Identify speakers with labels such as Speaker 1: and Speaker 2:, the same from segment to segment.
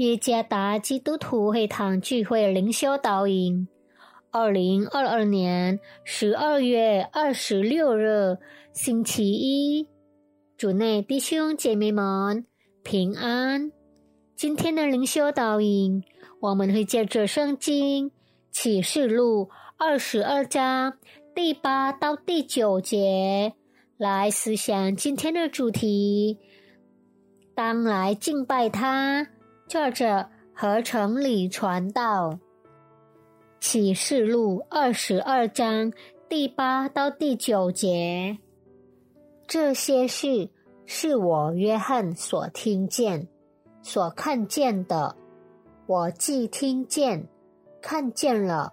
Speaker 1: 耶加达基督徒会堂聚会灵修导引，二零二二年十二月二十六日星期一，主内弟兄姐妹们平安。今天的灵修导引，我们会借着圣经启示录二十二章第八到第九节来思想今天的主题：当来敬拜他。作者合成里传道启示录二十二章第八到第九节，这些事是我约翰所听见、所看见的。我既听见、看见了，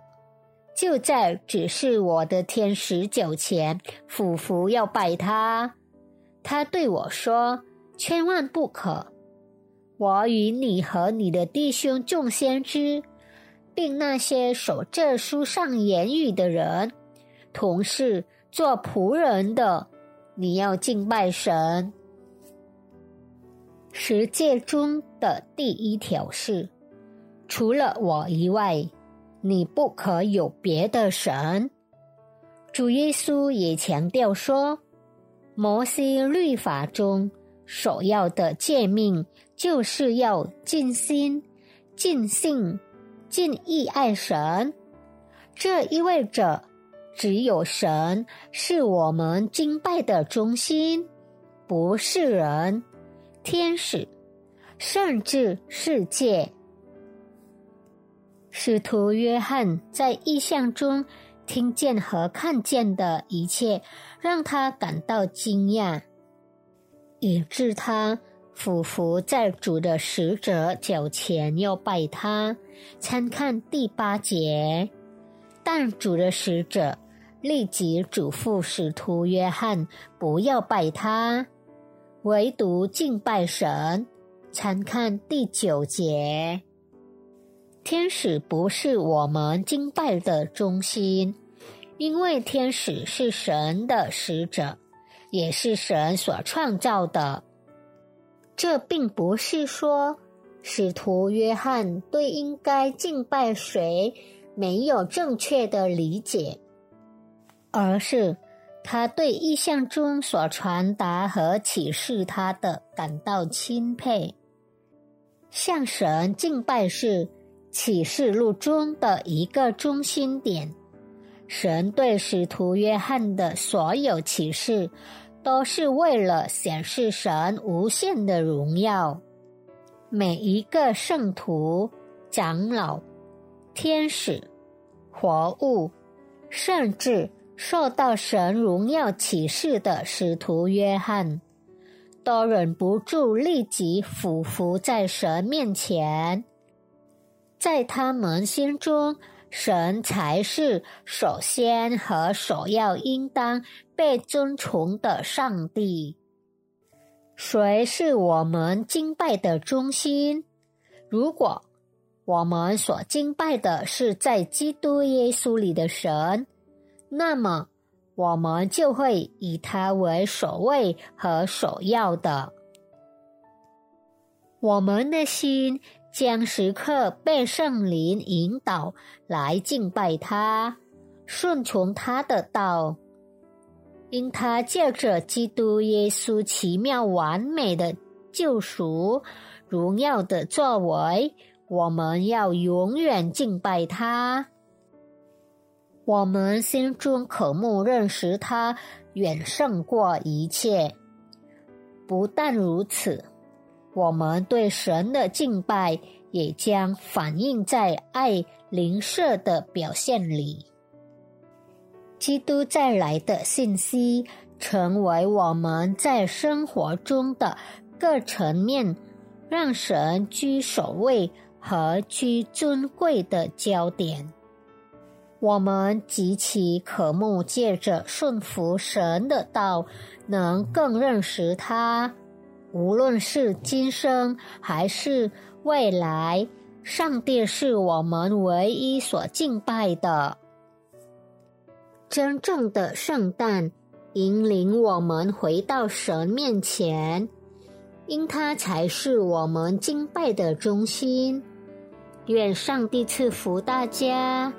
Speaker 1: 就在指示我的天使脚前俯伏要拜他。他对我说：“千万不可。”我与你和你的弟兄众先知，并那些守这书上言语的人，同是做仆人的，你要敬拜神。十诫中的第一条是：除了我以外，你不可有别的神。主耶稣也强调说，摩西律法中。首要的诫命就是要尽心、尽性、尽意爱神。这意味着，只有神是我们敬拜的中心，不是人、天使，甚至世界。使徒约翰在意象中听见和看见的一切，让他感到惊讶。以致他俯伏在主的使者脚前要拜他，参看第八节。但主的使者立即嘱咐使徒约翰不要拜他，唯独敬拜神。参看第九节。天使不是我们敬拜的中心，因为天使是神的使者。也是神所创造的。这并不是说使徒约翰对应该敬拜谁没有正确的理解，而是他对意象中所传达和启示他的感到钦佩。向神敬拜是启示录中的一个中心点。神对使徒约翰的所有启示，都是为了显示神无限的荣耀。每一个圣徒、长老、天使、活物，甚至受到神荣耀启示的使徒约翰，都忍不住立即俯伏在神面前，在他们心中。神才是首先和首要应当被尊崇的上帝。谁是我们敬拜的中心？如果我们所敬拜的是在基督耶稣里的神，那么我们就会以他为首位和首要的。我们的心。将时刻被圣灵引导来敬拜他，顺从他的道，因他借着基督耶稣奇妙完美的救赎、荣耀的作为，我们要永远敬拜他。我们心中渴慕认识他，远胜过一切。不但如此。我们对神的敬拜也将反映在爱灵舍的表现里。基督再来的信息成为我们在生活中的各层面让神居首位和居尊贵的焦点。我们极其渴慕借着顺服神的道，能更认识他。无论是今生还是未来，上帝是我们唯一所敬拜的。真正的圣诞引领我们回到神面前，因它才是我们敬拜的中心。愿上帝赐福大家。